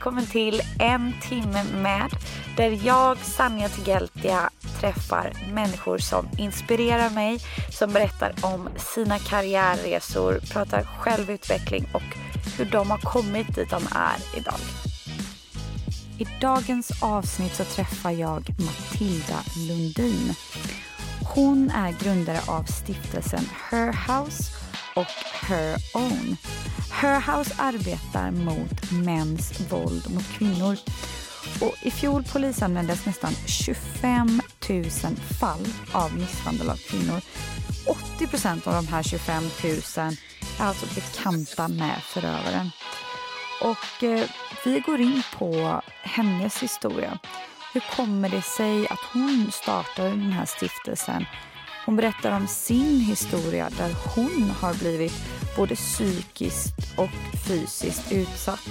Välkommen till En timme med där jag, Sanja Tigeltia, träffar människor som inspirerar mig, som berättar om sina karriärresor, pratar självutveckling och hur de har kommit dit de är idag. I dagens avsnitt så träffar jag Matilda Lundin. Hon är grundare av stiftelsen Her House och Her Own. Her House arbetar mot mäns våld mot kvinnor. Och I fjol polisanmäldes nästan 25 000 fall av misshandel av kvinnor. 80 av de här 25 000 är alltså bekanta med förövaren. Och eh, vi går in på hennes historia. Hur kommer det sig att hon startade den här stiftelsen? Hon berättar om sin historia där hon har blivit både psykiskt och fysiskt utsatt.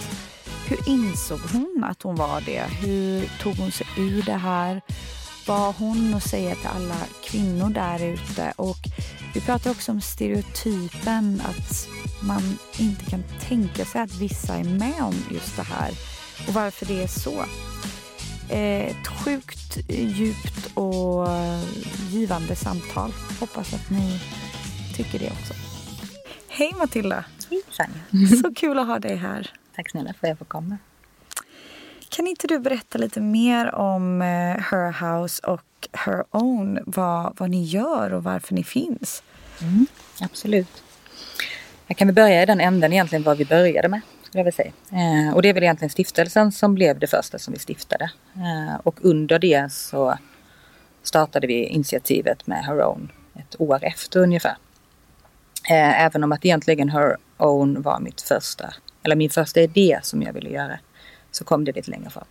Hur insåg hon att hon var det? Hur tog hon sig ur det här? Vad har hon att säga till alla kvinnor där ute? Och vi pratar också om stereotypen att man inte kan tänka sig att vissa är med om just det här och varför det är så. Ett sjukt djupt och givande samtal. Hoppas att ni tycker det också. Hej Matilda! Hej Sanja! Så kul att ha dig här. Tack snälla för att jag får komma. Kan inte du berätta lite mer om Her House och Her Own? Vad, vad ni gör och varför ni finns? Mm, absolut. Jag kan väl börja i den änden egentligen vad vi började med. Jag vilja säga. Eh, och det är väl egentligen stiftelsen som blev det första som vi stiftade. Eh, och under det så startade vi initiativet med Her Own ett år efter ungefär. Eh, även om att egentligen Her Own var mitt första, eller min första idé som jag ville göra. Så kom det lite längre fram.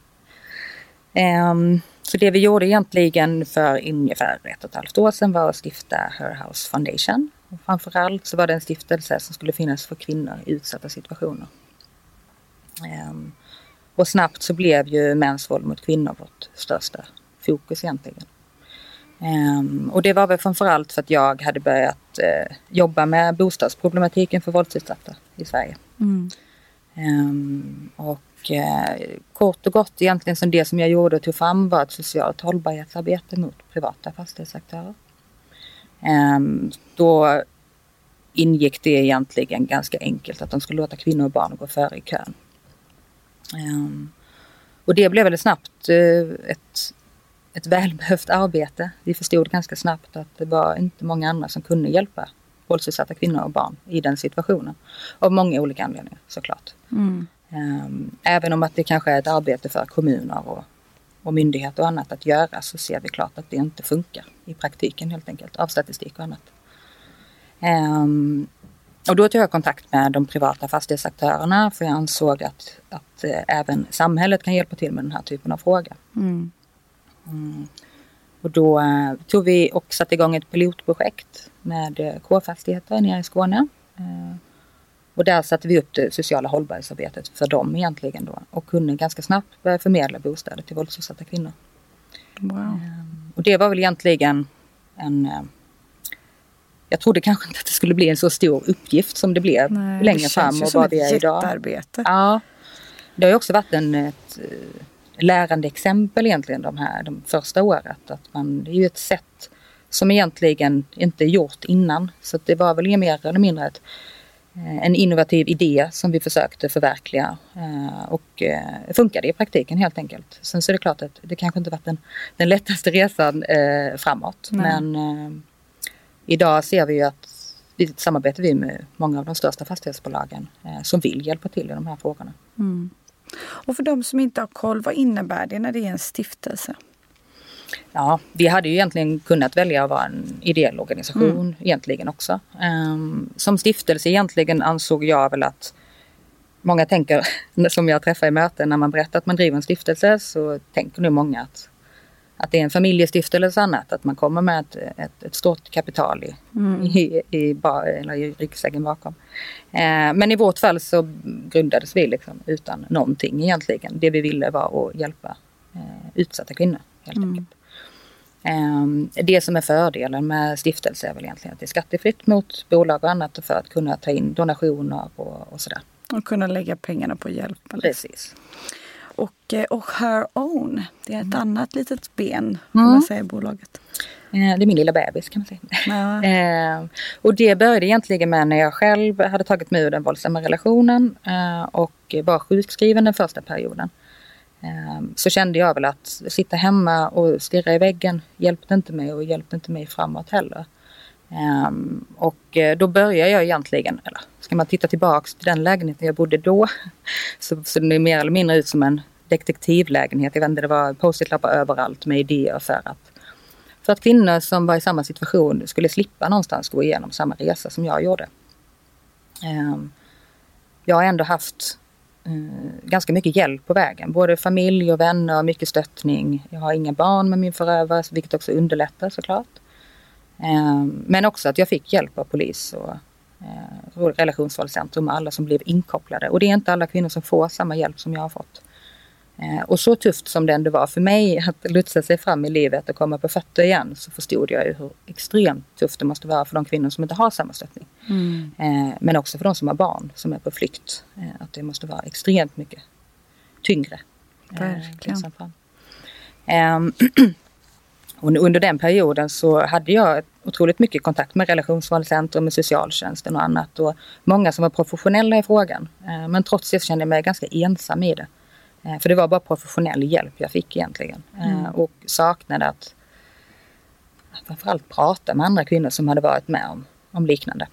Eh, så det vi gjorde egentligen för ungefär ett och ett halvt år sedan var att stifta Her House Foundation. Och framförallt så var det en stiftelse som skulle finnas för kvinnor i utsatta situationer. Um, och snabbt så blev ju mäns våld mot kvinnor vårt största fokus egentligen. Um, och det var väl framförallt för att jag hade börjat uh, jobba med bostadsproblematiken för våldsutsatta i Sverige. Mm. Um, och uh, kort och gott egentligen som det som jag gjorde och tog fram var ett socialt hållbarhetsarbete mot privata fastighetsaktörer. då ingick det egentligen ganska enkelt att de skulle låta kvinnor och barn gå före i kön. Um, och det blev väldigt snabbt uh, ett, ett välbehövt arbete. Vi förstod ganska snabbt att det var inte många andra som kunde hjälpa våldsutsatta kvinnor och barn i den situationen. Av många olika anledningar såklart. Mm. Um, även om att det kanske är ett arbete för kommuner och, och myndigheter och annat att göra så ser vi klart att det inte funkar i praktiken helt enkelt av statistik och annat. Um, och då tog jag kontakt med de privata fastighetsaktörerna för jag ansåg att, att eh, även samhället kan hjälpa till med den här typen av fråga. Mm. Mm. Och då eh, tog vi och satte igång ett pilotprojekt med eh, K-fastigheter nere i Skåne. Och där satte vi upp det sociala hållbarhetsarbetet för dem egentligen då och kunde ganska snabbt börja förmedla bostäder till våldsutsatta kvinnor. Wow. Och det var väl egentligen en jag trodde kanske inte att det skulle bli en så stor uppgift som det blev Nej, längre det fram och vad det är idag. Jättearbete. Ja. Det har ju också varit en, ett eh, lärande exempel egentligen de här de första året. Att man, det är ju ett sätt som egentligen inte är gjort innan. Så det var väl mer eller mindre ett, en innovativ idé som vi försökte förverkliga och funkade i praktiken helt enkelt. Sen så är det klart att det kanske inte varit den, den lättaste resan framåt. Nej. Men idag ser vi ju att vi samarbetar vi med många av de största fastighetsbolagen som vill hjälpa till i de här frågorna. Mm. Och för de som inte har koll, vad innebär det när det är en stiftelse? Ja, vi hade ju egentligen kunnat välja att vara en ideell organisation mm. egentligen också. Um, som stiftelse egentligen ansåg jag väl att många tänker, som jag träffar i möten när man berättar att man driver en stiftelse så tänker nu många att, att det är en familjestiftelse och annat. Att man kommer med ett, ett, ett stort kapital i, mm. i, i, eller i ryggsäcken bakom. Uh, men i vårt fall så grundades vi liksom utan någonting egentligen. Det vi ville var att hjälpa uh, utsatta kvinnor helt mm. enkelt. Ehm, det som är fördelen med stiftelse är väl egentligen att det är skattefritt mot bolag och annat för att kunna ta in donationer och, och sådär. Och kunna lägga pengarna på hjälp. Precis. Och, eh, och Her Own, det är ett mm. annat litet ben mm. man säga i bolaget. Eh, det är min lilla bebis kan man säga. Ja. Ehm, och det började egentligen med när jag själv hade tagit mig ur den våldsamma relationen eh, och var sjukskriven den första perioden. Så kände jag väl att sitta hemma och stirra i väggen hjälpte inte mig och hjälpte inte mig framåt heller. Um, och eh, då började jag egentligen, eller ska man titta tillbaks till den lägenheten jag bodde då, så, ser det mer eller mindre ut som en detektivlägenhet. Jag vet inte, det var post-it-lappar överallt med idéer för att, för att kvinnor som var i samma situation skulle slippa någonstans gå igenom samma resa som jag gjorde. Um, jag har ändå haft uh, ganska mycket hjälp på vägen. Både familj och vänner, mycket stöttning. Jag har inga barn med min förövare, vilket också underlättar såklart. Eh, men också att jag fick hjälp av polis och eh, relationsvåldscentrum och alla som blev inkopplade. Och det är inte alla kvinnor som får samma hjälp som jag har fått. Eh, och så tufft som det ändå var för mig att lutsa sig fram i livet och komma på fötter igen så förstod jag ju hur extremt tufft det måste vara för de kvinnor som inte har samma stöttning. Mm. Eh, men också för de som har barn som är på flykt. Eh, att det måste vara extremt mycket tyngre. Verkligen. Och under den perioden så hade jag otroligt mycket kontakt med relationsvåldscentrum, med socialtjänsten och annat. Och många som var professionella i frågan. Men trots det kände jag mig ganska ensam i det. Eh, för det var bara professionell hjälp jag fick egentligen. Eh, mm. Och saknade att framförallt prata med andra kvinnor som hade varit med om, om liknande.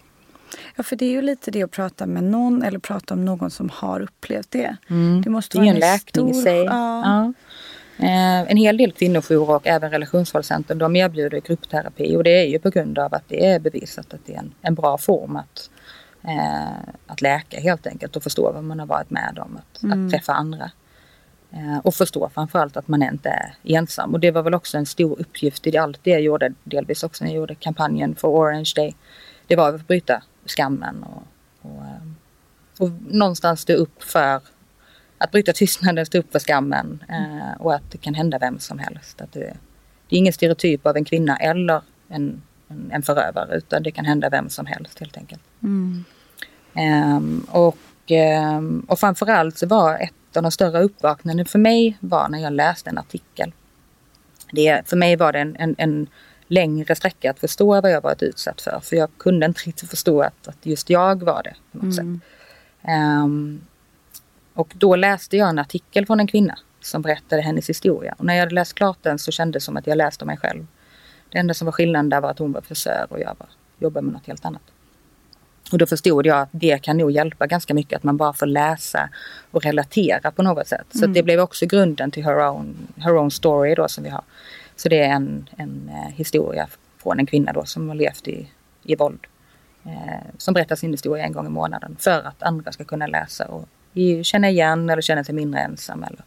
Ja, för det är ju lite det att prata med någon eller prata om någon som har upplevt det. Mm. Det måste det är vara en, en läkning stor... i sig. Ja. Ja. Eh, en hel del kvinnojourer och även relationsvåldscentrum de erbjuder gruppterapi och det är ju på grund av att det är bevisat att det är en, en bra form att, eh, att läka helt enkelt och förstå vad man har varit med om, att, mm. att träffa andra. Eh, och förstå framförallt att man inte är ensam. Och det var väl också en stor uppgift i allt det jag gjorde, delvis också när jag gjorde kampanjen för Orange Day. Det var att bryta skammen och, och, eh, och någonstans stå upp för att bryta tystnaden, stå upp för skammen eh, och att det kan hända vem som helst. Att det, det är ingen stereotyp av en kvinna eller en, en, en förövare utan det kan hända vem som helst helt enkelt. Mm. Um, och, um, och framförallt så var ett av de större uppvaknandena för mig var när jag läste en artikel. Det, för mig var det en, en, en längre sträcka att förstå vad jag varit utsatt för. För jag kunde inte riktigt förstå att, att just jag var det. På något mm. sätt. Um, och då läste jag en artikel från en kvinna som berättade hennes historia. Och när jag hade läst klart den så kändes det som att jag läste mig själv. Det enda som var skillnaden där var att hon var frisör och jag var, jobbade med något helt annat. Och då förstod jag att det kan nog hjälpa ganska mycket att man bara får läsa och relatera på något sätt. Så mm. det blev också grunden till Her Own, Her own Story då som vi har. Så det är en, en eh, historia från en kvinna då som har levt i, i våld. Eh, som berättar sin historia en gång i månaden för att andra ska kunna läsa och känna igen eller känna sig mindre ensam eller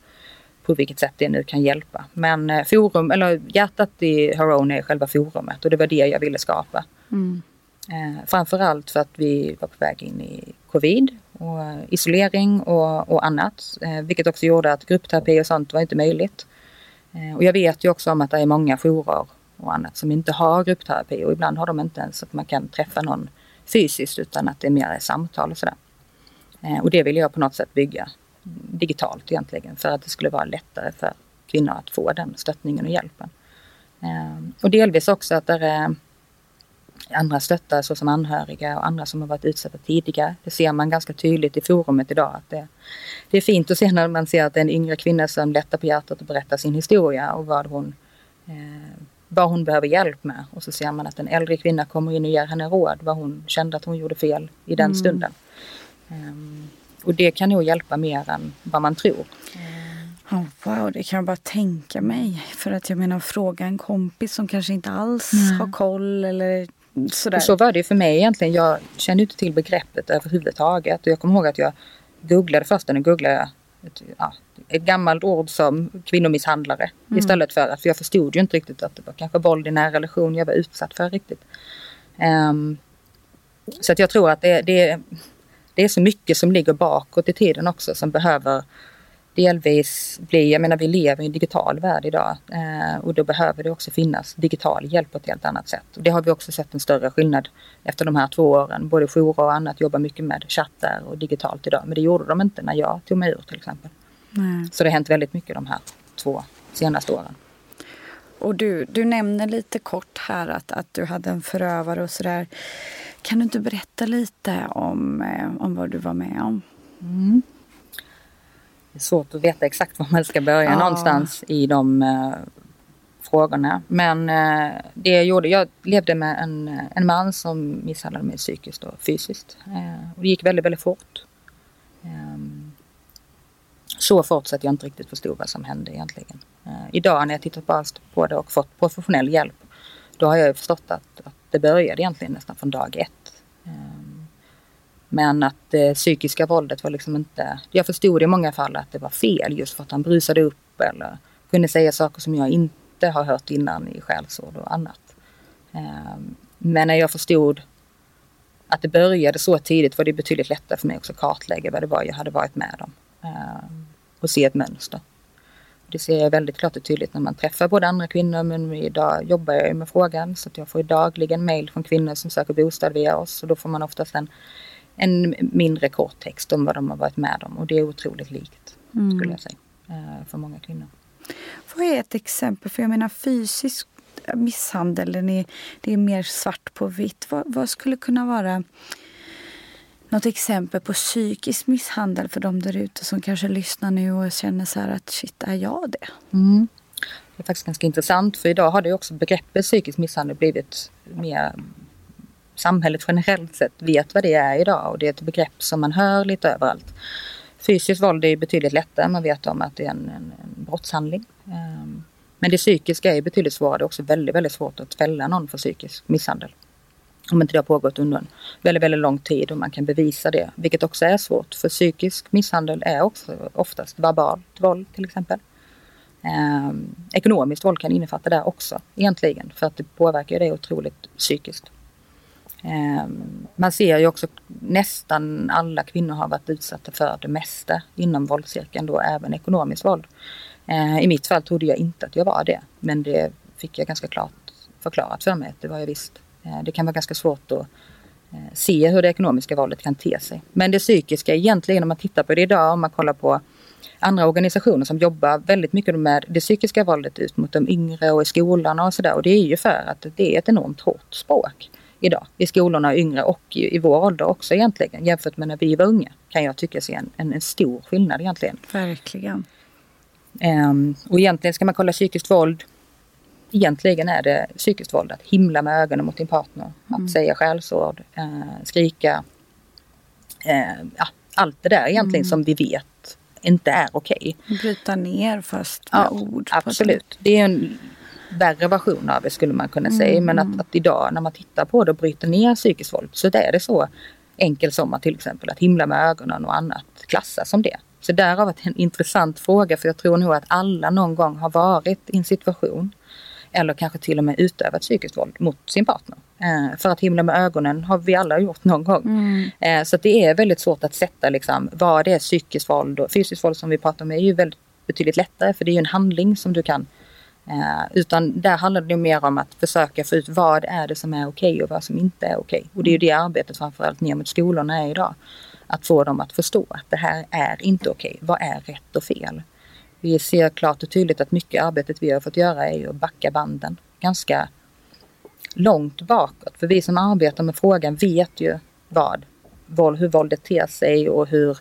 på vilket sätt det nu kan hjälpa. Men eh, forum, eller hjärtat i Her Own är själva forumet och det var det jag ville skapa. Mm. Eh, framförallt för att vi var på väg in i covid och isolering och, och annat. Eh, vilket också gjorde att gruppterapi och sånt var inte möjligt. Eh, och jag vet ju också om att det är många jourer och annat som inte har gruppterapi och ibland har de inte ens att man kan träffa någon fysiskt utan att det är mer samtal och sådär. Eh, och det vill jag på något sätt bygga digitalt egentligen för att det skulle vara lättare för kvinnor att få den stöttningen och hjälpen. Eh, och delvis också att det är andra stöttar såsom anhöriga och andra som har varit utsatta tidigare. Det ser man ganska tydligt i forumet idag. Att det, det är fint att se när man ser att det är en yngre kvinna som lättar på hjärtat och berättar sin historia och vad hon, eh, vad hon behöver hjälp med. Och så ser man att en äldre kvinna kommer in och ger henne råd vad hon kände att hon gjorde fel i den mm. stunden. Um, och det kan nog hjälpa mer än vad man tror. Oh, wow, det kan jag bara tänka mig. För att jag menar fråga en kompis som kanske inte alls mm. har koll eller sådär. Så var det för mig egentligen. Jag kände inte till begreppet överhuvudtaget. Och jag kommer ihåg att jag googlade först, nu googlade jag ett, ja, ett gammalt ord som kvinnomisshandlare. Mm. Istället för att, för jag förstod ju inte riktigt att det var kanske våld i nära relation jag var utsatt för riktigt. Um, så att jag tror att det, det, det är så mycket som ligger bakåt i tiden också som behöver delvis bli, jag menar vi lever i en digital värld idag eh, och då behöver det också finnas digital hjälp på ett helt annat sätt. Och det har vi också sett en större skillnad efter de här två åren. Både jourer och annat jobbar mycket med chattar och digitalt idag men det gjorde de inte när jag tog mig ur till exempel. Nej. Så det har hänt väldigt mycket de här två senaste åren. Och du, du nämner lite kort här att, att du hade en förövare och sådär. Kan du inte berätta lite om, eh, om vad du var med om? Mm. Det är svårt att veta exakt var man ska börja ja. någonstans i de uh, frågorna. Men uh, det jag gjorde, jag levde med en, en man som misshandlade mig psykiskt och fysiskt. Uh, och det gick väldigt, väldigt fort. Så fort så att jag inte riktigt förstod vad som hände egentligen. Eh, idag när jag tittat på det och fått professionell hjälp, då har jag ju förstått att, att det började egentligen nästan från dag ett. Ehm, men att det psykiska våldet var liksom inte... Jag förstod i många fall att det var fel just för att han brusade upp eller kunde säga saker som jag inte har hört innan i skällsord och annat. Ehm, men när jag förstod att det började så tidigt var det betydligt lättare för mig också att kartlägga vad det var jag hade varit med om. Ehm, och se ett mönster. Det ser jag väldigt klart och tydligt när man träffar både andra kvinnor men idag jobbar jag med frågan så att jag får dagligen mail från kvinnor som söker bostad via oss och då får man oftast en en mindre kort text om vad de har varit med om och det är otroligt likt mm. skulle jag säga eh, för många kvinnor. Vad är ett exempel? För jag menar fysisk misshandel, är, det är mer svart på vitt. Vad, vad, skulle kunna vara något exempel på psykisk misshandel för de där ute som kanske lyssnar nu och känner så här att shit, är jag det? Mm. Det är faktiskt ganska intressant för idag har det också begreppet psykisk misshandel blivit mer samhället generellt sett vet vad det är idag och det är ett begrepp som man hör lite överallt. Fysiskt våld är betydligt lättare, man vet om att det är en, en, en brottshandling. Ehm, men det psykiska är betydligt svårare, det är också väldigt, väldigt svårt att fälla någon för psykisk misshandel. Om inte det har pågått under en väldigt, väldigt lång tid och man kan bevisa det, vilket också är svårt. För psykisk misshandel är också oftast verbalt våld till exempel. Eh, ekonomiskt våld kan innefatta det också egentligen för att det påverkar det otroligt psykiskt. Eh, man ser ju också nästan alla kvinnor har varit utsatta för det mesta inom våldscirkeln då även ekonomiskt våld. Eh, I mitt fall trodde jag inte att jag var det men det fick jag ganska klart förklarat för mig att det var jag visst. Ehm, det kan vara ganska svårt att eh, se hur det ekonomiska våldet kan te sig. Men det psykiska egentligen om man tittar på det idag om man kollar på andra organisationer som jobbar väldigt mycket med det psykiska våldet ut mot de yngre och i skolorna och sådär. Och det är ju för att det är ett enormt hårt språk idag i skolorna yngre och i, i vår ålder också egentligen jämfört med när vi var unga kan jag tycka se en, en, en stor skillnad egentligen. Verkligen. Um, och egentligen ska man kolla psykiskt våld Egentligen är det psykiskt våld att himla med ögonen mot din partner, mm. att säga skällsord, uh, skrika. Uh, ja, allt det där egentligen mm. som vi vet inte är okej. Okay. Bryta ner först med ja, ord. Absolut. Det är en värre version av det skulle man kunna säga. Mm. Men att, att, idag när man tittar på det och bryter ner psykiskt våld så är det så enkelt som att till exempel att himla med ögonen och annat klassas som det. Så därav en intressant fråga för jag tror nog att alla någon gång har varit i en situation eller kanske till och med utövat psykiskt våld mot sin partner. Eh, för att himla med ögonen har vi alla gjort någon gång. Mm. Eh, så det är väldigt svårt att sätta liksom, vad det är psykiskt våld och fysiskt våld som vi pratar om är ju väldigt betydligt lättare för det är ju en handling som du kan Eh, utan där handlar det mer om att försöka få ut vad är det som är okej och vad som inte är okej. Och det är det arbetet framförallt ner mot skolorna är idag. Att få dem att förstå att det här är inte okej. Vad är rätt och fel? Vi ser klart och tydligt att mycket arbetet vi har fått göra är att backa banden ganska långt bakåt. För vi som arbetar med frågan vet ju vad, hur våldet ter sig och hur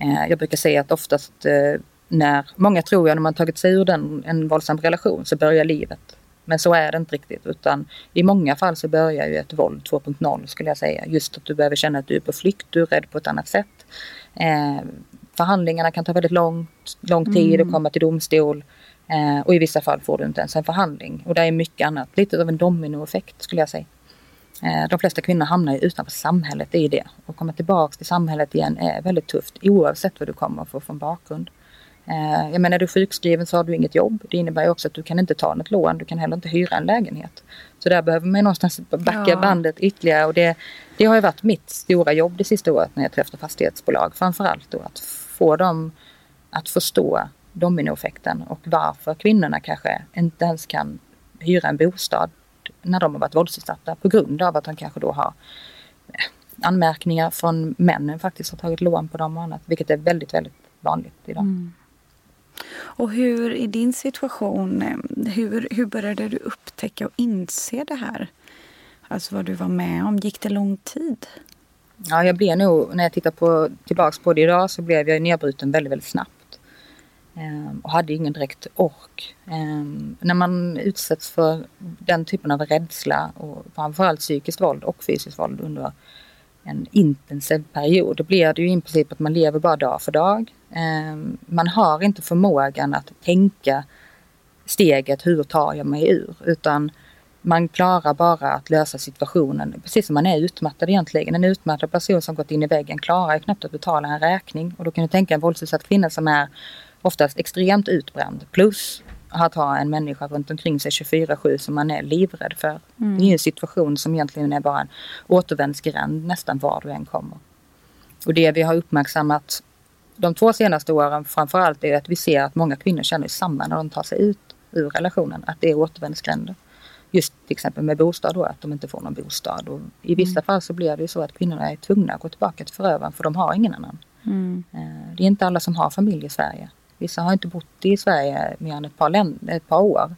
eh, jag brukar säga att oftast eh, när många tror jag när man tagit sig ur den, en våldsam relation så börjar livet. Men så är det inte riktigt utan i många fall så börjar ju ett våld 2.0 skulle jag säga. Just att du behöver känna att du är på flykt, du är rädd på ett annat sätt. Eh, förhandlingarna kan ta väldigt lång, lång tid mm. och komma till domstol. Eh, och i vissa fall får du inte ens en förhandling. Och det är mycket annat. Lite av en dominoeffekt skulle jag säga. Eh, de flesta kvinnor hamnar ju utanför samhället, är det. Och komma tillbaka till samhället igen är väldigt tufft oavsett vad du kommer få från bakgrund. Eh, jag menar, är du sjukskriven så har du inget jobb. Det innebär också att du kan inte ta något lån. Du kan heller inte hyra en lägenhet. Så där behöver man någonstans backa ja. bandet ytterligare. Och det, det har ju varit mitt stora jobb det sista året när jag träffade fastighetsbolag. Framförallt då att få dem att förstå dominoeffekten och varför kvinnorna kanske inte ens kan hyra en bostad när de har varit våldsutsatta på grund av att de kanske då har eh, anmärkningar från männen faktiskt har tagit lån på dem och annat. Vilket är väldigt, väldigt vanligt idag. Mm. Och hur i din situation, eh, hur, hur började du upptäcka och inse det här? Alltså vad du var med om, gick det lång tid? Ja, jag blev nog, när jag tittar på, tillbaks på det idag så blev jag nedbruten väldigt, väldigt snabbt. Ehm, och hade ingen direkt ork. Ehm, när man utsätts för den typen av rädsla och framförallt psykiskt våld och fysiskt våld under en intensiv period, då blir det ju i princip att man lever bara dag för dag. Ehm, man har inte förmågan att tänka steget, hur tar jag mig ur? Utan man klarar bara att lösa situationen, precis som man är utmattad egentligen. En utmattad person som gått in i väggen klarar ju knappt att betala en räkning. Och då kan du tänka en våldsutsatt kvinna som är oftast extremt utbränd. Plus att ha en människa runt omkring sig 24-7 som man är livrädd för. Mm. Det är en situation som egentligen är bara en återvändsgränd nästan var du än kommer. Och det vi har uppmärksammat de två senaste åren framförallt är att vi ser att många kvinnor känner samma när de tar sig ut ur relationen, att det är återvändsgränder. Just till exempel med bostad då, att de inte får någon bostad. Och I vissa mm. fall så blir det ju så att kvinnorna är tvungna att gå tillbaka till förövaren för de har ingen annan. Mm. Eh, det är inte alla som har familj i Sverige. Vissa har inte bott i Sverige mer än ett par, länder, ett par år.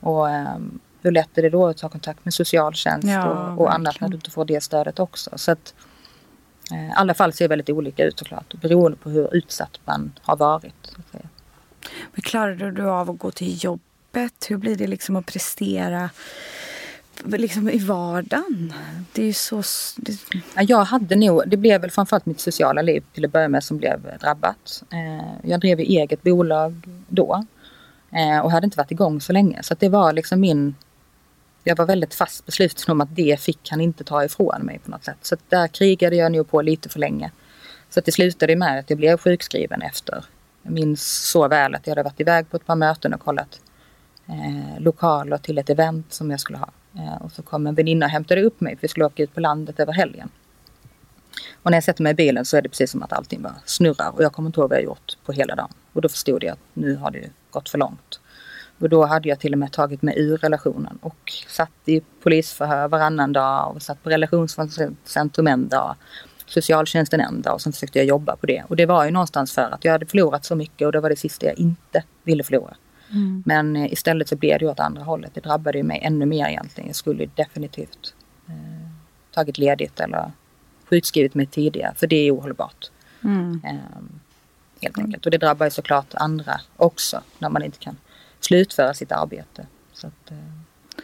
Och um, hur lätt är det då att ta kontakt med socialtjänst ja, och, och annat när du inte får det stödet också. Så att eh, alla fall ser väldigt olika ut såklart beroende på hur utsatt man har varit. Men klarade du av att gå till jobbet? Hur blir det liksom att prestera liksom i vardagen. Det är ju så... Det... Jag hade nog, det blev väl framförallt mitt sociala liv till att börja med som blev drabbat. Eh, jag drev ju eget bolag då eh, och hade inte varit igång så länge. Så det var liksom min... Jag var väldigt fast besluten om att det fick han inte ta ifrån mig på något sätt. Så där krigade jag nog på lite för länge. Så det slutade med att jag blev sjukskriven efter. Jag minns så väl att jag hade varit iväg på ett par möten och kollat eh, lokaler till ett event som jag skulle ha. Eh, och så kom en väninna och hämtade upp mig för vi skulle åka ut på landet över helgen. Och när jag sätter mig i bilen så är det precis som att allting bara snurrar och jag kommer inte ihåg vad jag gjort på hela dagen. Och då förstod jag att nu har det gått för långt. Och då hade jag till och med tagit mig ur relationen och satt i polisförhör varannan dag och satt på relationscentrum en dag, socialtjänsten en dag och sen försökte jag jobba på det. Och det var ju någonstans för att jag hade förlorat så mycket och det var det sista jag inte ville förlora. Mm. Men eh, istället så blev det ju åt andra hållet. Det drabbade ju mig ännu mer egentligen. Jag skulle definitivt eh, tagit ledigt eller sjukskrivit mig tidigare. För det är ohållbart. Mm. Eh, helt enkelt. Och det drabbar ju såklart andra också när man inte kan slutföra sitt arbete. Att, eh.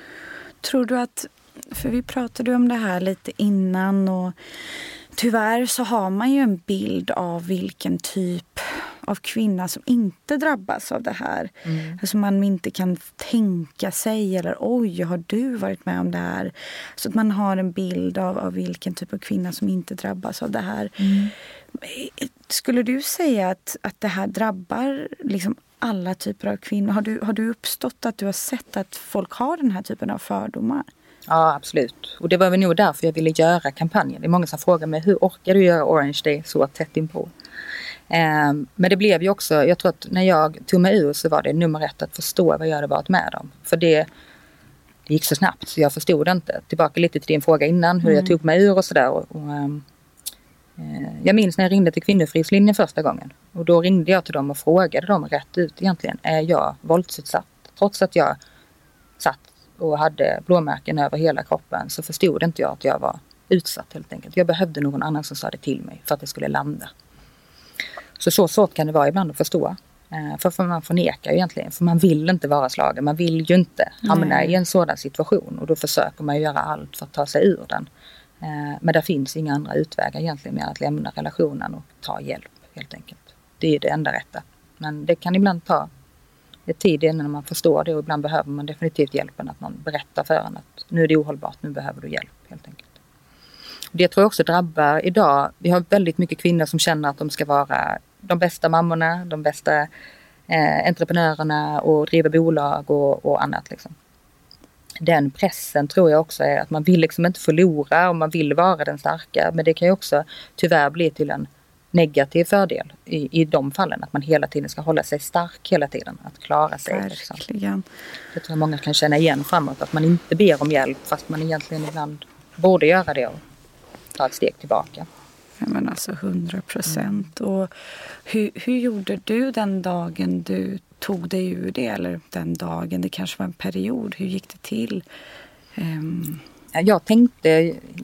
Tror du att, för vi pratade om det här lite innan och tyvärr så har man ju en bild av vilken typ av kvinna som inte drabbas av det här. Mm. Alltså man inte kan tänka sig eller oj, har du varit med om det här? Så att man har en bild av, av vilken typ av kvinna som inte drabbas av det här. Mm. Skulle du säga att, att det här drabbar liksom alla typer av kvinnor? Har du, har du uppstått att du har sett att folk har den här typen av fördomar? Ja, absolut. Och det var väl nog därför jag ville göra kampanjen. Det är många som frågar mig, hur orkar du göra Orange Day så tätt inpå? Um, men det blev ju också, jag tror att när jag tog mig ur så var det nummer ett att förstå vad jag hade varit med om. För det, det gick så snabbt så jag förstod inte. Tillbaka lite till din fråga innan, hur mm. jag tog mig ur och sådär. Och, och, um, uh, jag minns när jag ringde till Kvinnofridslinjen första gången. Och då ringde jag till dem och frågade dem rätt ut egentligen, är jag våldsutsatt? Trots att jag satt och hade blåmärken över hela kroppen så förstod inte jag att jag var utsatt helt enkelt. Jag behövde någon annan som sa det till mig för att det skulle landa. Så så svårt kan det vara ibland att förstå. Eh, för, för man förnekar ju egentligen, för man vill inte vara slagen. Man vill ju inte hamna Nej. i en sådan situation och då försöker man göra allt för att ta sig ur den. Eh, men det finns inga andra utvägar egentligen mer att lämna relationen och ta hjälp helt enkelt. Det är det enda rätta. Men det kan ibland ta tid innan man förstår det och ibland behöver man definitivt hjälpen att någon berättar för en att nu är det ohållbart, nu behöver du hjälp helt enkelt. Det tror jag också drabbar idag. Vi har väldigt mycket kvinnor som känner att de ska vara de bästa mammorna, de bästa eh, entreprenörerna och driva bolag och, och annat. Liksom. Den pressen tror jag också är att man vill liksom inte förlora och man vill vara den starka. Men det kan ju också tyvärr bli till en negativ fördel i, i de fallen. Att man hela tiden ska hålla sig stark hela tiden. Att klara sig. Liksom. Verkligen. Liksom. Det tror jag många kan känna igen framåt. Att man inte ber om hjälp fast man egentligen ibland borde göra det och ta ett steg tillbaka. Ja, men alltså 100 procent. Mm. hur, hur gjorde du den dagen du tog dig ur det? Eller den dagen, det kanske var en period. Hur gick det till? Um... Jag, tänkte,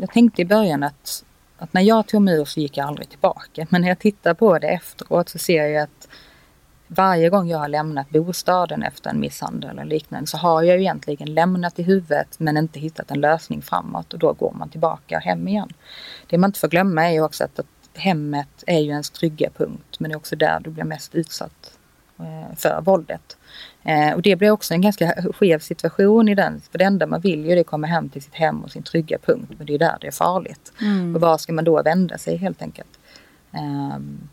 jag tänkte i början att, att när jag tog mig ur så gick jag aldrig tillbaka. Men när jag tittar på det efteråt så ser jag att varje gång jag har lämnat bostaden efter en misshandel eller liknande så har jag egentligen lämnat i huvudet men inte hittat en lösning framåt och då går man tillbaka hem igen. Det man inte får glömma är ju också att, att hemmet är ju ens trygga punkt men det är också där du blir mest utsatt eh, för våldet. Eh, och det blir också en ganska skev situation i den. För det enda man vill ju är att komma hem till sitt hem och sin trygga punkt. Men det är där det är farligt. Mm. Och var ska man då vända sig helt enkelt? Um,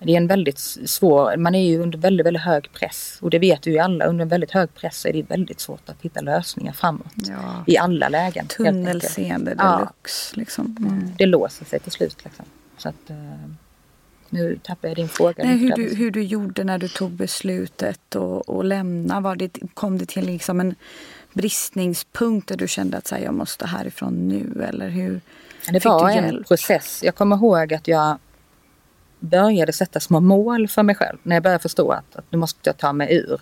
det är en väldigt svår, man är ju under väldigt, väldigt hög press och det vet ju alla. Under en väldigt hög press är det väldigt svårt att hitta lösningar framåt. Ja. I alla lägen. Tunnelseende deluxe. Ja. Liksom. Mm. Det låser sig till slut. Liksom. Så att, uh, nu tappar jag din fråga. Nej, hur, du, hur du gjorde när du tog beslutet och, och lämna. Var det, kom det till liksom en bristningspunkt där du kände att så här, jag måste härifrån nu? Eller hur? Det var en process. Jag kommer ihåg att jag började sätta små mål för mig själv. När jag började förstå att, att nu måste jag ta mig ur.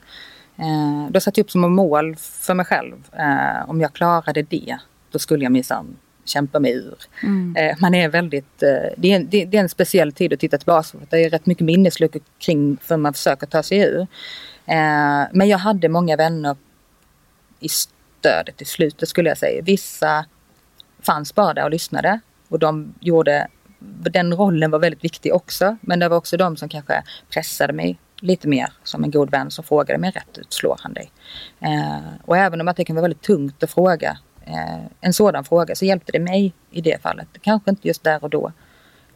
Eh, då satte jag upp små mål för mig själv. Eh, om jag klarade det, då skulle jag minsann kämpa mig ur. Mm. Eh, man är väldigt, eh, det, är en, det, det, är en speciell tid att titta tillbaka på. Det är rätt mycket minnesluckor kring för man försöker ta sig ur. Eh, men jag hade många vänner i stödet i slutet skulle jag säga. Vissa fanns bara där och lyssnade och de gjorde den rollen var väldigt viktig också. Men det var också de som kanske pressade mig lite mer som en god vän som frågade mig rätt ut, slår han dig? Eh, och även om att det kan vara väldigt tungt att fråga eh, en sådan fråga så hjälpte det mig i det fallet. Kanske inte just där och då.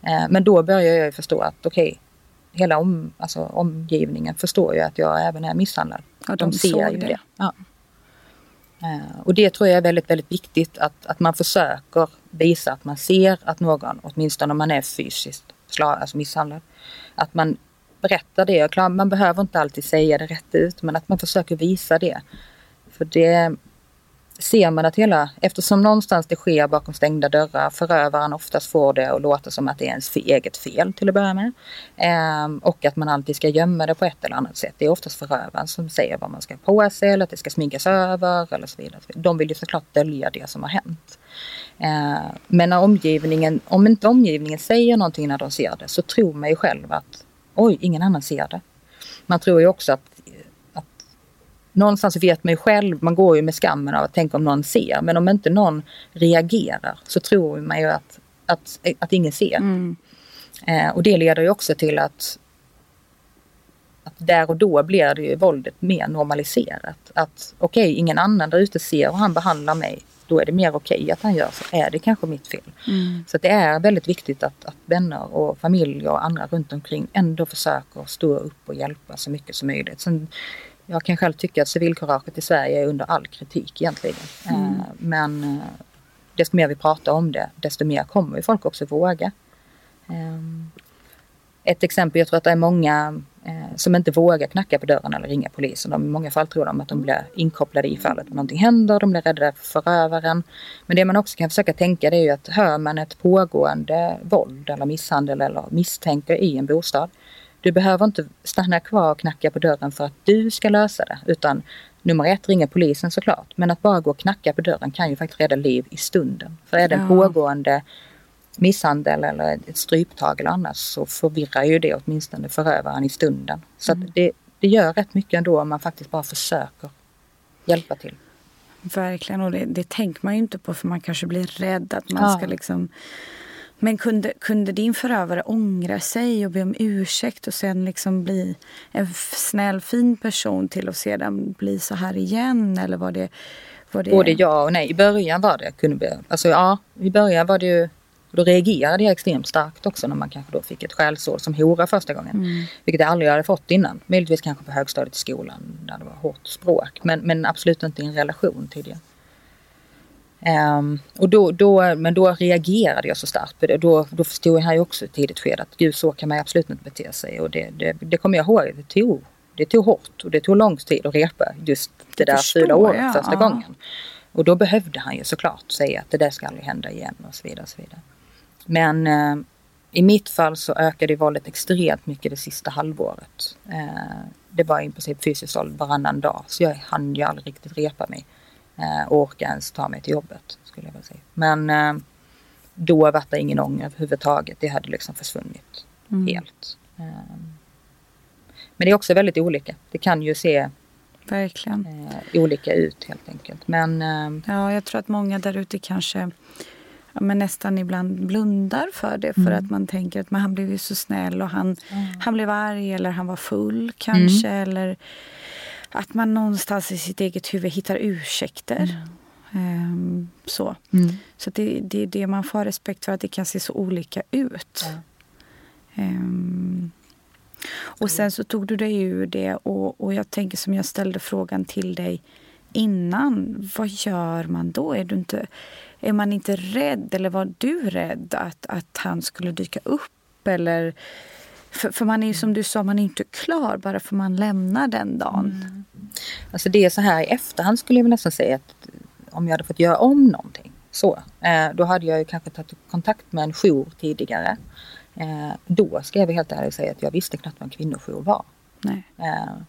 Eh, men då började jag förstå att okej, okay, hela om, alltså, omgivningen förstår ju att jag även är misshandlad. Ja, de, de ser ju det. det. Ja. Eh, och det tror jag är väldigt, väldigt viktigt att, att man försöker visa att man ser att någon, åtminstone om man är fysiskt slag, alltså misshandlad, att man berättar det. Klar, man behöver inte alltid säga det rätt ut men att man försöker visa det. För det, ser man att hela, eftersom någonstans det sker bakom stängda dörrar, förövaren oftast får det att låta som att det är ens eget fel till att börja med. Ehm, och att man alltid ska gömma det på ett eller annat sätt. Det är oftast förövaren som säger vad man ska ha på sig eller att det ska smygas över eller så vidare. De vill ju såklart dölja det som har hänt. Ehm, men när omgivningen, om inte omgivningen säger någonting när de ser det så tror man ju själv att oj, ingen annan ser det. Man tror ju också att någonstans vet man ju själv, man går ju med skammen av att tänka om någon ser. Men om inte någon reagerar så tror man ju att, att, att ingen ser. Mm. Eh, och det leder ju också till att, att där och då blir det ju våldet mer normaliserat. Att okej, okay, ingen annan där ute ser och han behandlar mig. Då är det mer okej okay att han gör så. Är det kanske mitt fel? Mm. Så det är väldigt viktigt att, att vänner och familj och andra runt omkring ändå försöker stå upp och hjälpa så mycket som möjligt. Sen jag kan själv tycka att civilkuraget i Sverige är under all kritik egentligen. Mm. Eh, men eh, desto mer vi pratar om det, desto mer kommer ju folk också våga. Eh, ett exempel, jag tror att det är många som inte vågar knacka på dörren eller ringa polisen. De, I många fall tror de att de blir inkopplade i fallet om någonting händer, de blir rädda för förövaren. Men det man också kan försöka tänka det är ju att hör man ett pågående våld eller misshandel eller misstänker i en bostad du behöver inte stanna kvar och knacka på dörren för att du ska lösa det. Utan nummer ett ringa polisen såklart. Men att bara gå och knacka på dörren kan ju faktiskt rädda liv i stunden. För är det en pågående misshandel eller ett stryptag eller annat så förvirrar ju det åtminstone förövaren i stunden. Så Mm. det, det gör rätt mycket ändå om man faktiskt bara försöker hjälpa till. Verkligen, och det, det tänker man ju inte på för man kanske blir rädd att man Ja. ska liksom... Men kunde, kunde din förövare ångra sig och be om ursäkt och sen liksom bli en snäll, fin person till att sedan bli så här igen? Eller var det... Var det... Både ja och nej. I början var det, kunde bli, alltså ja, i början var det ju, då reagerade jag extremt starkt också när man kanske då fick ett skällsord som hora första gången. Mm. Vilket jag aldrig hade fått innan. Möjligtvis kanske på högstadiet i skolan där det var hårt språk. Men, men absolut inte i en relation tidigare. Ehm, och då, då, men då reagerade jag så starkt på det. Då, då förstod jag ju också i tidigt skede att gud så kan man absolut inte bete sig. Och det, det, det kommer jag ihåg, det tog, det tog hårt och det tog lång tid att repa just det där förstår fula året jag, första ja. gången. Och då behövde han ju såklart säga att det där ska aldrig hända igen och så vidare. Och så vidare. Men eh, i mitt fall så ökade våldet extremt mycket det sista halvåret. Eh, det var i princip fysiskt våld varannan dag. Så jag hann ju aldrig riktigt repa mig. Eh, och orka ens ta mig till jobbet skulle jag vilja säga. Men eh, då var det ingen ånger överhuvudtaget. Det hade liksom försvunnit helt. Eh, men det är också väldigt olika. Det kan ju se Verkligen. eh, olika ut helt enkelt. Men eh, Ja, jag tror att många där ute kanske ja, men nästan ibland blundar för det. För Mm. att man tänker att men han blev ju så snäll och han, han blev arg eller han var full kanske. Mm. Eller att man någonstans i sitt eget huvud hittar ursäkter. Ehm, så mm. så det, det är det man får respekt för, att det kan se så olika ut. Ehm, och sen så tog du dig ur det och, och jag tänker som jag ställde frågan till dig innan. Vad gör man då? Är, du inte, är man inte rädd eller var du rädd att, att han skulle dyka upp? Eller, för, för man är ju som du sa, man är inte klar bara för man lämnar den dagen. Alltså det är så här i efterhand skulle jag väl nästan säga att om jag hade fått göra om någonting så, eh, då hade jag ju kanske tagit kontakt med en jour tidigare. Eh, då ska jag väl helt ärligt säga att jag visste knappt vad en kvinnojour var. Nej. Eh,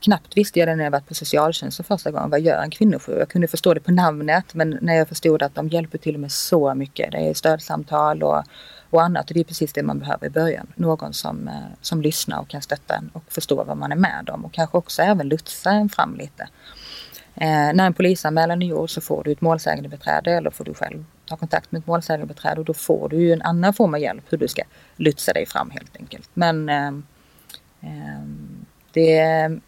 knappt visste jag det när jag var på socialtjänsten första gången. Vad gör en kvinnojour? Jag kunde förstå det på namnet men när jag förstod att de hjälper till och med så mycket. Det är stödsamtal och, och annat och det är precis det man behöver i början. Någon som, eh, som lyssnar och kan stötta en och förstå vad man är med om och kanske också även lutsa en fram lite. Eh, när en polisanmälan är gjord så får du ett målsägandebiträde eller får du själv ta kontakt med ett målsägandebiträde och då får du ju en annan form av hjälp hur du ska lutsa dig fram helt enkelt. Men eh, eh, det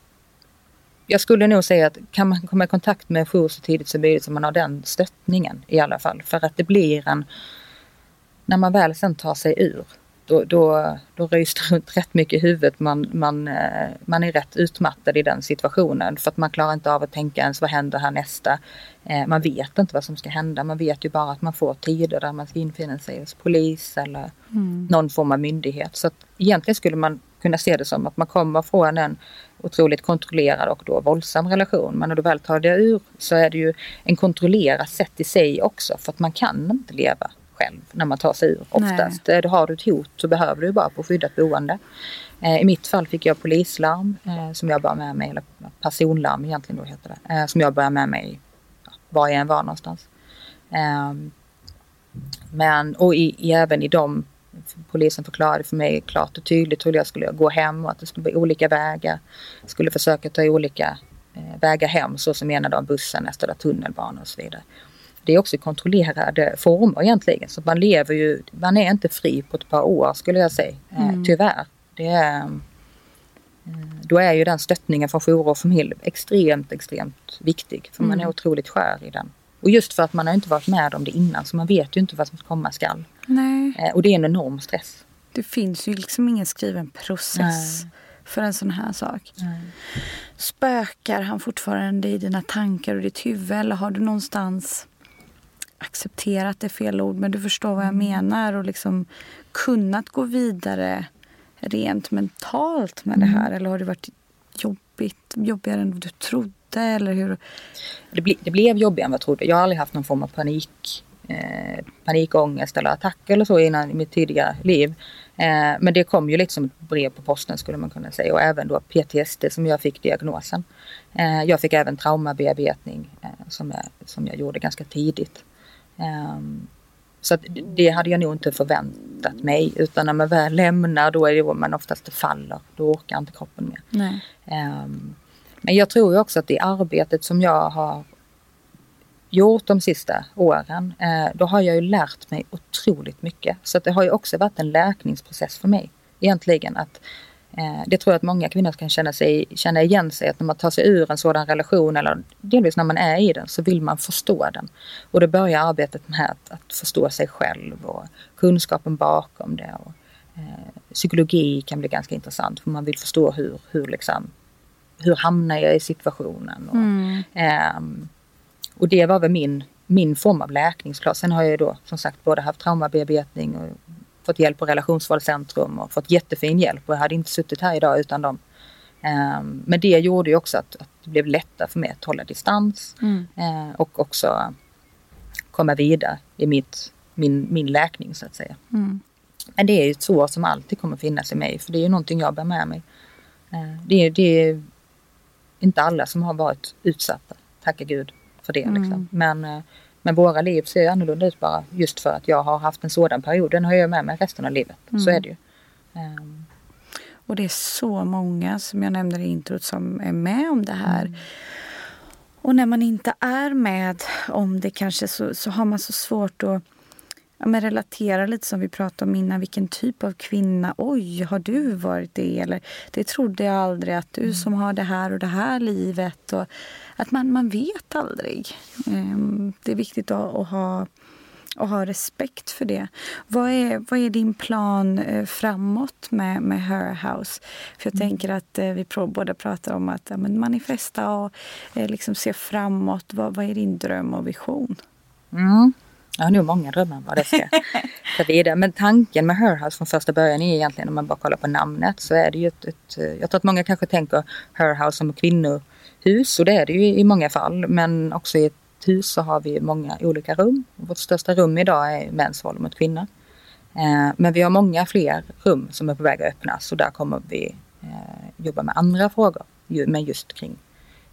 jag skulle nog säga att kan man komma i kontakt med en jour så tidigt som möjligt så man har den stöttningen i alla fall. För att det blir en... När man väl sen tar sig ur då, då, då röjs det runt rätt mycket i huvudet. Man, man, eh, man är rätt utmattad i den situationen för att man klarar inte av att tänka ens vad händer här nästa. Eh, Man vet inte vad som ska hända. Man vet ju bara att man får tider där man ska infinna sig hos polis eller någon form av myndighet. Så att egentligen skulle man kunna se det som att man kommer från en otroligt kontrollerad och då våldsam relation. Men när du väl tar det ur så är det ju en kontrollerad sätt i sig också för att man kan inte leva själv när man tar sig ur oftast. Eh, Har du ett hot så behöver du bara på skyddat boende. Eh, I mitt fall fick jag polislarm eh, som jag bar med mig, eller personlarm egentligen då heter det, som jag bär med mig var jag än var någonstans. Ehm, men och i, i, även i de polisen förklarade för mig klart och tydligt hur jag skulle gå hem och att det skulle bli olika vägar. Jag skulle försöka ta olika vägar hem så som ena dagen bussen, nästa tunnelbana och så vidare. Det är också kontrollerade former egentligen så man lever ju, man är inte fri på ett par år skulle jag säga. Eh, tyvärr. Det är, eh, då är ju den stöttningen från jourer och familj extremt, extremt viktig. För man är otroligt skör i den. Och just för att man har inte varit med om det innan så man vet ju inte vad som komma skall. Nej. Eh, och det är en enorm stress. Det finns ju liksom ingen skriven process Nej. för en sån här sak. Spökar han fortfarande i dina tankar och ditt huvud eller har du någonstans accepterat det fel ord men du förstår vad jag menar och liksom kunnat gå vidare rent mentalt med det här eller har det varit jobbigt, jobbigare än du trodde eller hur? Det, ble, det blev jobbigare än vad jag trodde. Jag har aldrig haft någon form av panik, eh, panikångest eller attack eller så innan i mitt tidigare liv. Eh, men det kom ju liksom ett brev på posten skulle man kunna säga och även då PTSD som jag fick diagnosen. Eh, jag fick även traumabearbetning eh, som, jag, som jag gjorde ganska tidigt. Ehm, så det hade jag nog inte förväntat mig utan när man väl lämnar då är det då man oftast faller. Då orkar inte kroppen mer. Um, men jag tror ju också att det arbetet som jag har gjort de sista åren, eh, då har jag ju lärt mig otroligt mycket. Så det har ju också varit en läkningsprocess för mig egentligen. Att, det tror jag att många kvinnor kan känna, sig, känna igen sig att när man tar sig ur en sådan relation eller delvis när man är i den så vill man förstå den. Och då börjar arbetet med att, att förstå sig själv och kunskapen bakom det. Och, eh, psykologi kan bli ganska intressant för man vill förstå hur, hur liksom hur hamnar jag i situationen? Och, Mm. ehm, och det var väl min, min form av läkningsklass. Sen har jag ju då som sagt både haft traumabearbetning och fått hjälp på relationsvårdscentrum och fått jättefin hjälp och jag hade inte suttit här idag utan dem. Ehm, men det gjorde ju också att, att det blev lättare för mig att hålla distans Mm. eh, och också komma vidare i mitt, min, min läkning så att säga. Mm. Men det är ju ett sår som alltid kommer finnas i mig för det är ju någonting jag bär med mig. Eh, Det är, det är inte alla som har varit utsatta, tacka gud för det. Mm. Liksom. Men, eh, men våra liv ser annorlunda ut bara just för att jag har haft en sådan period. Den har jag med mig resten av livet. Så Mm. är det ju. Ehm, Och det är så många, som jag nämnde i introt, som är med om det här. Mm. Och när man inte är med om det kanske så, så har man så svårt att ja, men relatera lite som vi pratade om innan. Vilken typ av kvinna? Oj, har du varit det? Eller det trodde jag aldrig att du som har det här och det här livet. Och att man, man vet aldrig. Ehm, det är viktigt att, ha och ha respekt för det. Vad är, vad är din plan eh, framåt med, med Her House? För jag tänker att eh, vi båda pratar om att ja, manifesta och eh, liksom se framåt. Vad, vad är din dröm och vision? Mm. Jag har nog många drömmar vad det ska ta vidare. Men tanken med Her House från första början är egentligen om man bara kollar på namnet så är det ju ett, ett eh, jag tror att många kanske tänker Her House som kvinnohus och det är det ju i många fall. Men också i ett hus så har vi många olika rum. Vårt största rum idag är mäns våld mot kvinnor. Eh, men vi har många fler rum som är på väg att öppnas och där kommer vi eh, jobba med andra frågor. Men just kring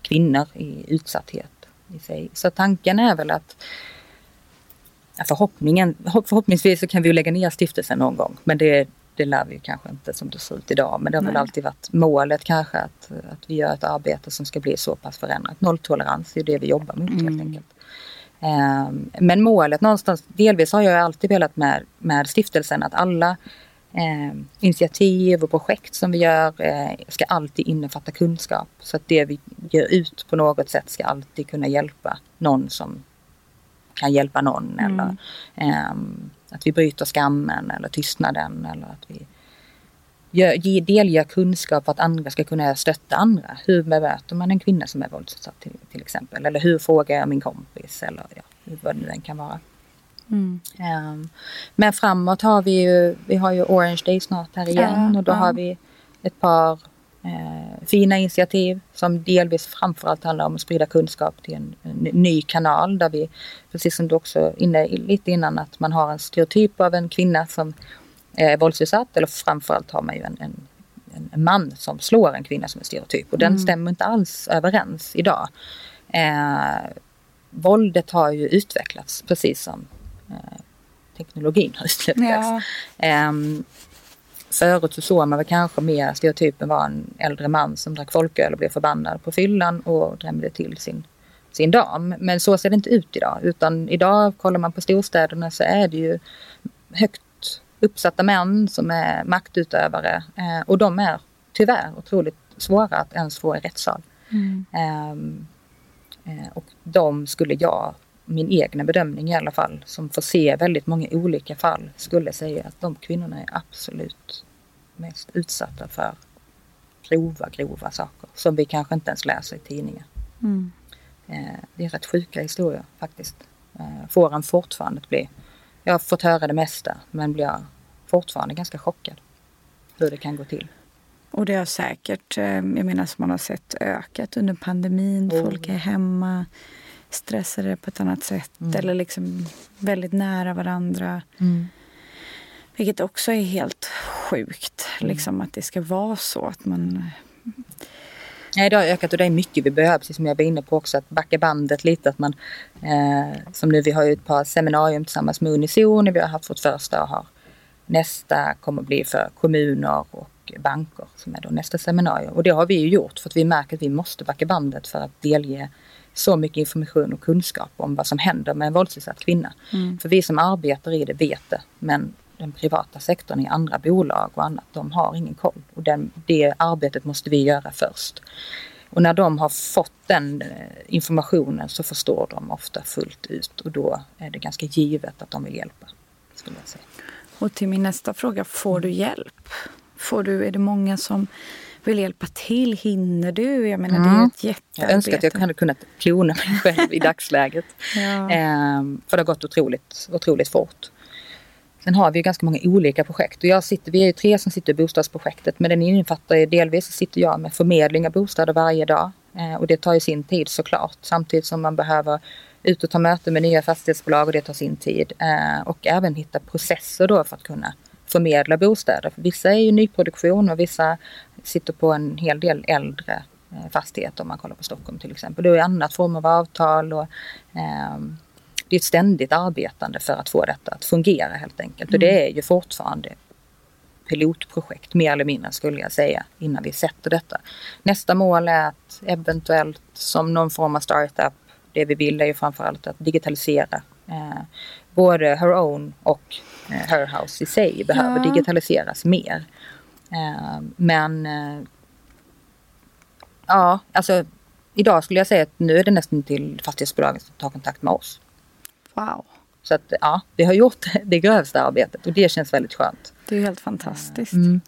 kvinnor i utsatthet i sig. Så tanken är väl att förhoppningen, förhopp- förhoppningsvis så kan vi ju lägga ner stiftelsen någon gång. Men det, det lär vi kanske inte som det ser ut idag. Men det har väl Nej. alltid varit målet kanske att, att vi gör ett arbete som ska bli så pass förändrat. Nolltolerans är ju det vi jobbar mot helt enkelt. Ehm, men målet någonstans, delvis har jag alltid velat med, med stiftelsen att alla eh, initiativ och projekt som vi gör eh, ska alltid innefatta kunskap. Så att det vi ger ut på något sätt ska alltid kunna hjälpa någon som kan hjälpa någon. Eller ehm, att vi bryter skammen eller tystnaden. Eller att vi gör, ge, delger kunskap för att andra ska kunna stötta andra. Hur bemöter man en kvinna som är våldsutsatt till, till exempel? Eller hur frågar jag min kompis? Eller ja, vad det nu än kan vara. Ehm, men framåt har vi ju, vi har ju Orange Day snart här igen Ja, och då ja. har vi ett par eh, fina initiativ som delvis framförallt handlar om att sprida kunskap till en, en ny kanal där vi, precis som du också inne lite innan, att man har en stereotyp av en kvinna som är våldsutsatt eller framförallt har man ju en, en, en man som slår en kvinna som är stereotyp och den stämmer inte alls överens idag. Eh, våldet har ju utvecklats precis som eh, teknologin har utvecklats. Ja. Ehm, förut så såg man väl kanske mer stereotypen var en äldre man som drack folköl och blev förbannad på fyllan och drämde till sin, sin dam. Men så ser det inte ut idag. Utan idag kollar man på storstäderna så är det ju högt uppsatta män som är maktutövare. Eh, och de är tyvärr otroligt svåra att ens få i rättssal. Ehm, eh, och de skulle jag, min egna bedömning i alla fall, som får se väldigt många olika fall, skulle säga att de kvinnorna är absolut mest utsatta för grova, grova saker som vi kanske inte ens läser i tidningar. Mm. Eh, det är rätt sjuka historier faktiskt. Eh, får en fortfarande att bli, jag har fått höra det mesta men blir fortfarande ganska chockad hur det kan gå till. Och det har säkert, eh, jag menar som man har sett ökat under pandemin. Oh. Folk är hemma, stressade på ett annat sätt Mm. eller liksom väldigt nära varandra. Vilket också är helt sjukt liksom att det ska vara så att man Nej, det har ökat och det är mycket vi behöver, precis som jag var inne på också, att backa bandet lite. Att man, eh, som nu, vi har ju ett par seminarium tillsammans med Unizon, vi har haft vårt första och har nästa kommer bli för kommuner och banker som är då nästa seminarium. Och det har vi ju gjort för att vi märker att vi måste backa bandet för att delge så mycket information och kunskap om vad som händer med en våldsutsatt kvinna. Mm. För vi som arbetar i det vet det, men den privata sektorn i andra bolag och annat, de har ingen koll. Och den, det arbetet måste vi göra först. Och när de har fått den eh, informationen så förstår de ofta fullt ut och då är det ganska givet att de vill hjälpa. Skulle jag säga. Och till min nästa fråga, får du hjälp? Får du, är det många som vill hjälpa till? Hinner du? Jag menar, mm. det är mm. ett jättearbete. Jag önskar att jag hade kunnat klona mig själv i dagsläget. ja. ehm, för det har gått otroligt, otroligt fort. Sen har vi ganska många olika projekt och jag sitter, vi är ju tre som sitter i bostadsprojektet men den innefattar ju delvis sitter jag med förmedling av bostäder varje dag eh, och det tar ju sin tid såklart samtidigt som man behöver ut och ta möten med nya fastighetsbolag och det tar sin tid eh, och även hitta processer då för att kunna förmedla bostäder. För vissa är ju nyproduktion och vissa sitter på en hel del äldre eh, fastigheter om man kollar på Stockholm till exempel. Det är annat form av avtal och eh, det är ett ständigt arbetande för att få detta att fungera helt enkelt. Mm. Och det är ju fortfarande pilotprojekt mer eller mindre skulle jag säga innan vi sätter detta. Nästa mål är att eventuellt som någon form av startup, det vi vill är ju framförallt att digitalisera eh, både Her Own och Her House i sig behöver ja. digitaliseras mer. Eh, men eh, ja, alltså idag skulle jag säga att nu är det nästan till fastighetsbolagen som tar kontakt med oss. Wow. Så att ja, vi har gjort det grövsta arbetet och det känns väldigt skönt. Det är helt fantastiskt. Mm.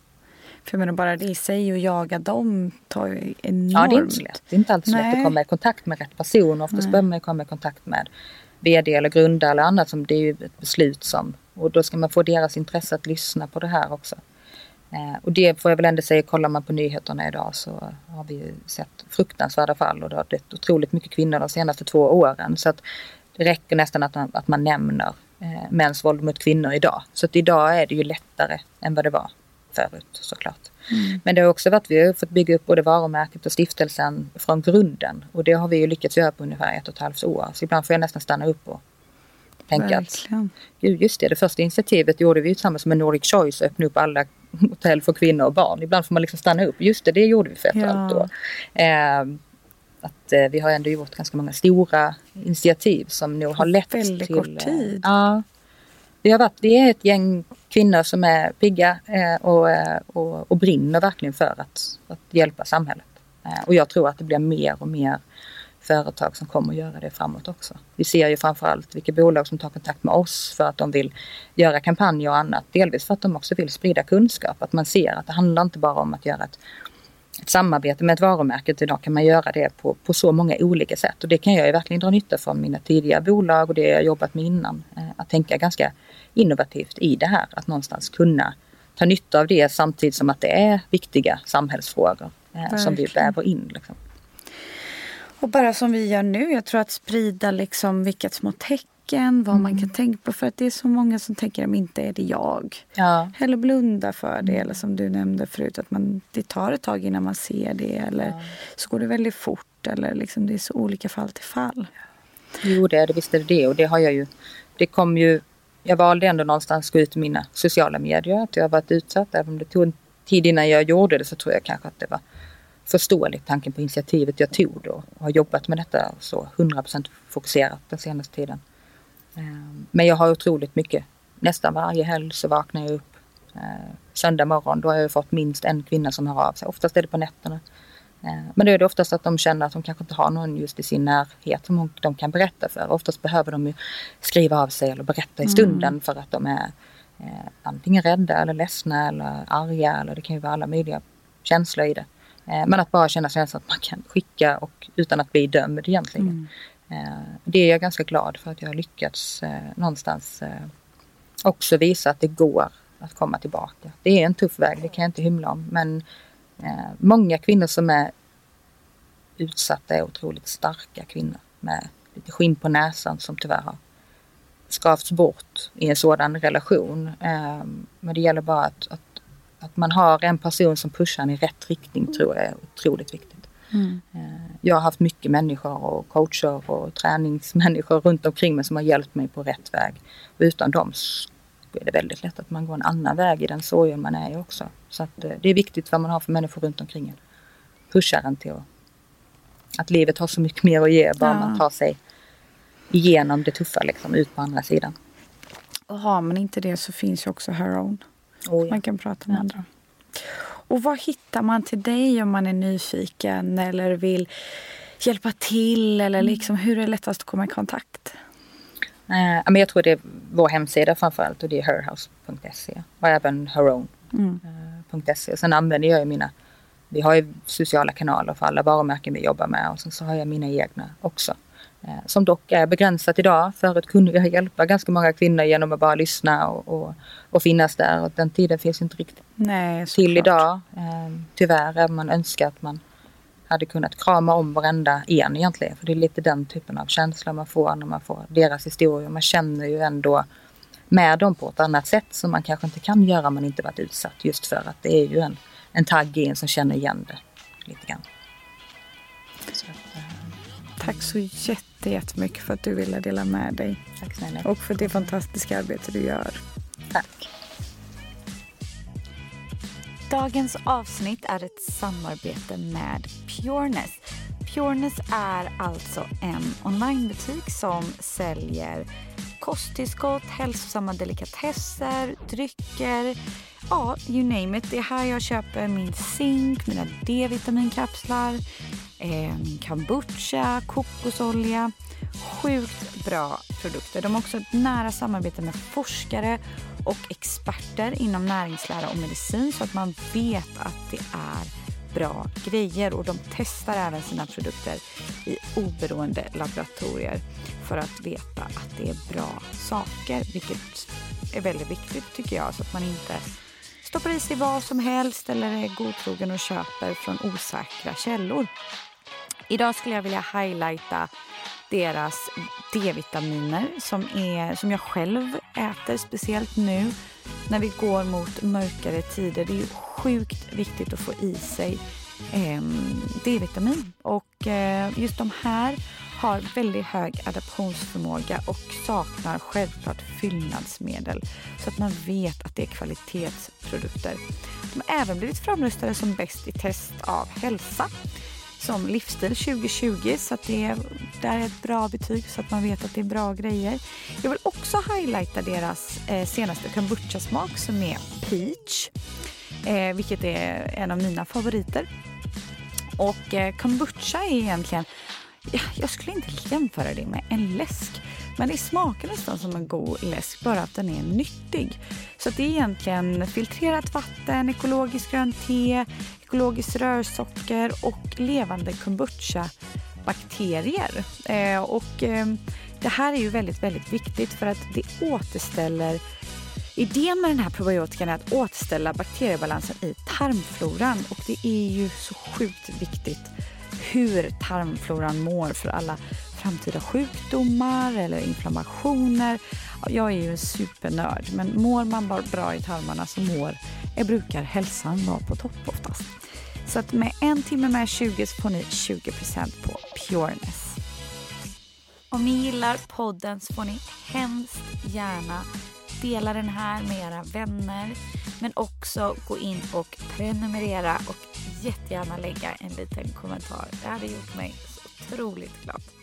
För jag menar bara det i sig att jaga dem tar ju enormt. Ja det är inte så lätt. Det är inte alltid så lätt att komma i kontakt med rätt person. Oftast behöver man komma i kontakt med VD eller grundare eller annat. Som det är ju ett beslut som och då ska man få deras intresse att lyssna på det här också. Eh, och det får jag väl ändå säga, kollar man på nyheterna idag så har vi sett fruktansvärda fall och det har dött otroligt mycket kvinnor de senaste två åren. Så att det räcker nästan att man, att man nämner eh, mäns våld mot kvinnor idag. Så att idag är det ju lättare än vad det var förut såklart. Mm. Men det har också varit, vi har fått bygga upp både varumärket och stiftelsen från grunden. Och det har vi ju lyckats göra på ungefär ett och ett halvt år. Så ibland får jag nästan stanna upp och tänka att just det, det första initiativet gjorde vi tillsammans med Nordic Choice och öppnade upp alla hotell för kvinnor och barn. Ibland får man liksom stanna upp. Just det, det gjorde vi för ett och ja. halvt år. Eh, att eh, vi har ändå gjort ganska många stora initiativ som nog har lett väldigt till... Väldigt kort eh, tid. Ja. Vi, har varit, vi är ett gäng kvinnor som är pigga eh, och, eh, och, och, brinner verkligen för att, att hjälpa samhället. Eh, och jag tror att det blir mer och mer företag som kommer att göra det framåt också. Vi ser ju framförallt vilka bolag som tar kontakt med oss för att de vill göra kampanjer och annat. Delvis för att de också vill sprida kunskap. Att man ser att det handlar inte bara om att göra ett ett samarbete med ett varumärke. Idag kan man göra det på, på så många olika sätt och det kan jag ju verkligen dra nytta från mina tidigare bolag och det jag jobbat med innan. Eh, att tänka ganska innovativt i det här, att någonstans kunna ta nytta av det samtidigt som att det är viktiga samhällsfrågor eh, som vi väver in. Liksom. Och bara som vi gör nu, jag tror att sprida liksom vilka små tecken vad mm. man kan tänka på. För att det är så många som tänker att inte är det jag. Ja. Eller blunda för det. Eller som du nämnde förut, att man, det tar ett tag innan man ser det. Eller ja. så går det väldigt fort. Eller liksom, det är så olika fall till fall. Jo, det är det. Visst är det det. Och det har jag ju. Det kom ju. Jag valde ändå någonstans att gå ut i mina sociala medier. Att jag har varit utsatt. Även om det tog en tid innan jag gjorde det så tror jag kanske att det var förståeligt tanken på initiativet jag tog då och har jobbat med detta så 100% fokuserat den senaste tiden. Ehm, men jag har otroligt mycket. Nästan varje helg så vaknar jag upp eh, söndag morgon. Då har jag fått minst en kvinna som hör av sig. Oftast är det på nätterna. Ehm, men då är det oftast att de känner att de kanske inte har någon just i sin närhet som de kan berätta för. Oftast behöver de ju skriva av sig eller berätta i stunden mm. för att de är eh, antingen rädda eller ledsna eller arga eller det kan ju vara alla möjliga känslor i det. Eh, men att bara känna känslan att man kan skicka och utan att bli dömd egentligen. Mm. Eh, det är jag ganska glad för att jag har lyckats eh, någonstans eh, också visa att det går att komma tillbaka. Det är en tuff väg, det kan jag inte hymla om. Men många kvinnor som är utsatta är otroligt starka kvinnor med lite skinn på näsan som tyvärr har skavts bort i en sådan relation. Men det gäller bara att, att, att man har en person som pushar en i rätt riktning tror jag är otroligt viktigt. Mm. Jag har haft mycket människor och coacher och träningsmänniskor runt omkring mig som har hjälpt mig på rätt väg. Och utan dem är det väldigt lätt att man går en annan väg i den sorgen man är i också. Så att eh, det är viktigt vad man har för människor runt omkring en. Pushar en till att, att livet har så mycket mer att ge bara ja. man tar sig igenom det tuffa liksom ut på andra sidan. Och har man inte det så finns ju också Her Own. Oh, ja. Man kan prata med ja. andra. Och vad hittar man till dig om man är nyfiken eller vill hjälpa till? Eller mm. liksom, hur är det lättast att komma i kontakt? Uh, men jag tror det är vår hemsida framförallt och det är herhouse.se och även herown.se. Mm. Uh, sen använder jag ju mina, vi har ju sociala kanaler för alla varumärken vi jobbar med och sen så har jag mina egna också. Uh, som dock är begränsat idag. Förut kunde jag hjälpa ganska många kvinnor genom att bara lyssna och, och, och finnas där och den tiden finns inte riktigt Nej, till idag. Tyvärr, även om man önskar att man hade kunnat krama om varenda en egentligen. För det är lite den typen av känsla man får när man får deras historier. Man känner ju ändå med dem på ett annat sätt som man kanske inte kan göra om man inte varit utsatt. Just för att det är ju en, en tagg i en som känner igen det lite grann. Så äh, Tack så jättemycket för att du ville dela med dig. Tack snälla. Och för det fantastiska arbete du gör. Tack. Dagens avsnitt är ett samarbete med Pureness. Pureness är alltså en onlinebutik som säljer kosttillskott, hälsosamma delikatesser, drycker, ja, you name it. Det är här jag köper min zink, mina D-vitaminkapslar, eh, kombucha, kokosolja. Sjukt bra produkter. De har också ett nära samarbete med forskare och experter inom näringslära och medicin så att man vet att det är bra grejer och de testar även sina produkter i oberoende laboratorier för att veta att det är bra saker, vilket är väldigt viktigt tycker jag så att man inte stoppar i sig vad som helst eller är godtrogen och köper från osäkra källor. Idag skulle jag vilja highlighta deras D-vitaminer som, som jag själv äter, speciellt nu när vi går mot mörkare tider. Det är sjukt viktigt att få i sig eh, D-vitamin. Och eh, just de här har väldigt hög adaptionsförmåga och saknar självklart fyllnadsmedel så att man vet att det är kvalitetsprodukter. De har även blivit framröstade som bäst i test av hälsa som livsstil 2020 så att det, det är ett bra betyg så att man vet att det är bra grejer. Jag vill också highlighta deras eh, senaste kombucha-smak som är peach, eh, vilket är en av mina favoriter. Och eh, kombucha är egentligen, jag skulle inte jämföra det med en läsk. Men det smakar nästan som en god läsk, bara att den är nyttig. Så det är egentligen filtrerat vatten, ekologiskt grönt te, ekologiskt rörsocker och levande kombucha-bakterier. Eh, och eh, det här är ju väldigt, väldigt viktigt för att det återställer Idén med den här probiotikan är att återställa bakteriebalansen i tarmfloran och det är ju så sjukt viktigt hur tarmfloran mår för alla framtida sjukdomar eller inflammationer. Jag är ju en supernörd, men mår man bara bra i tarmarna så mår, jag brukar hälsan vara på topp oftast. Så att med en timme med 20 så får ni 20 på Pureness. Om ni gillar podden så får ni hemskt gärna dela den här med era vänner men också gå in och prenumerera och jättegärna lägga en liten kommentar. Det hade gjort mig så otroligt glad.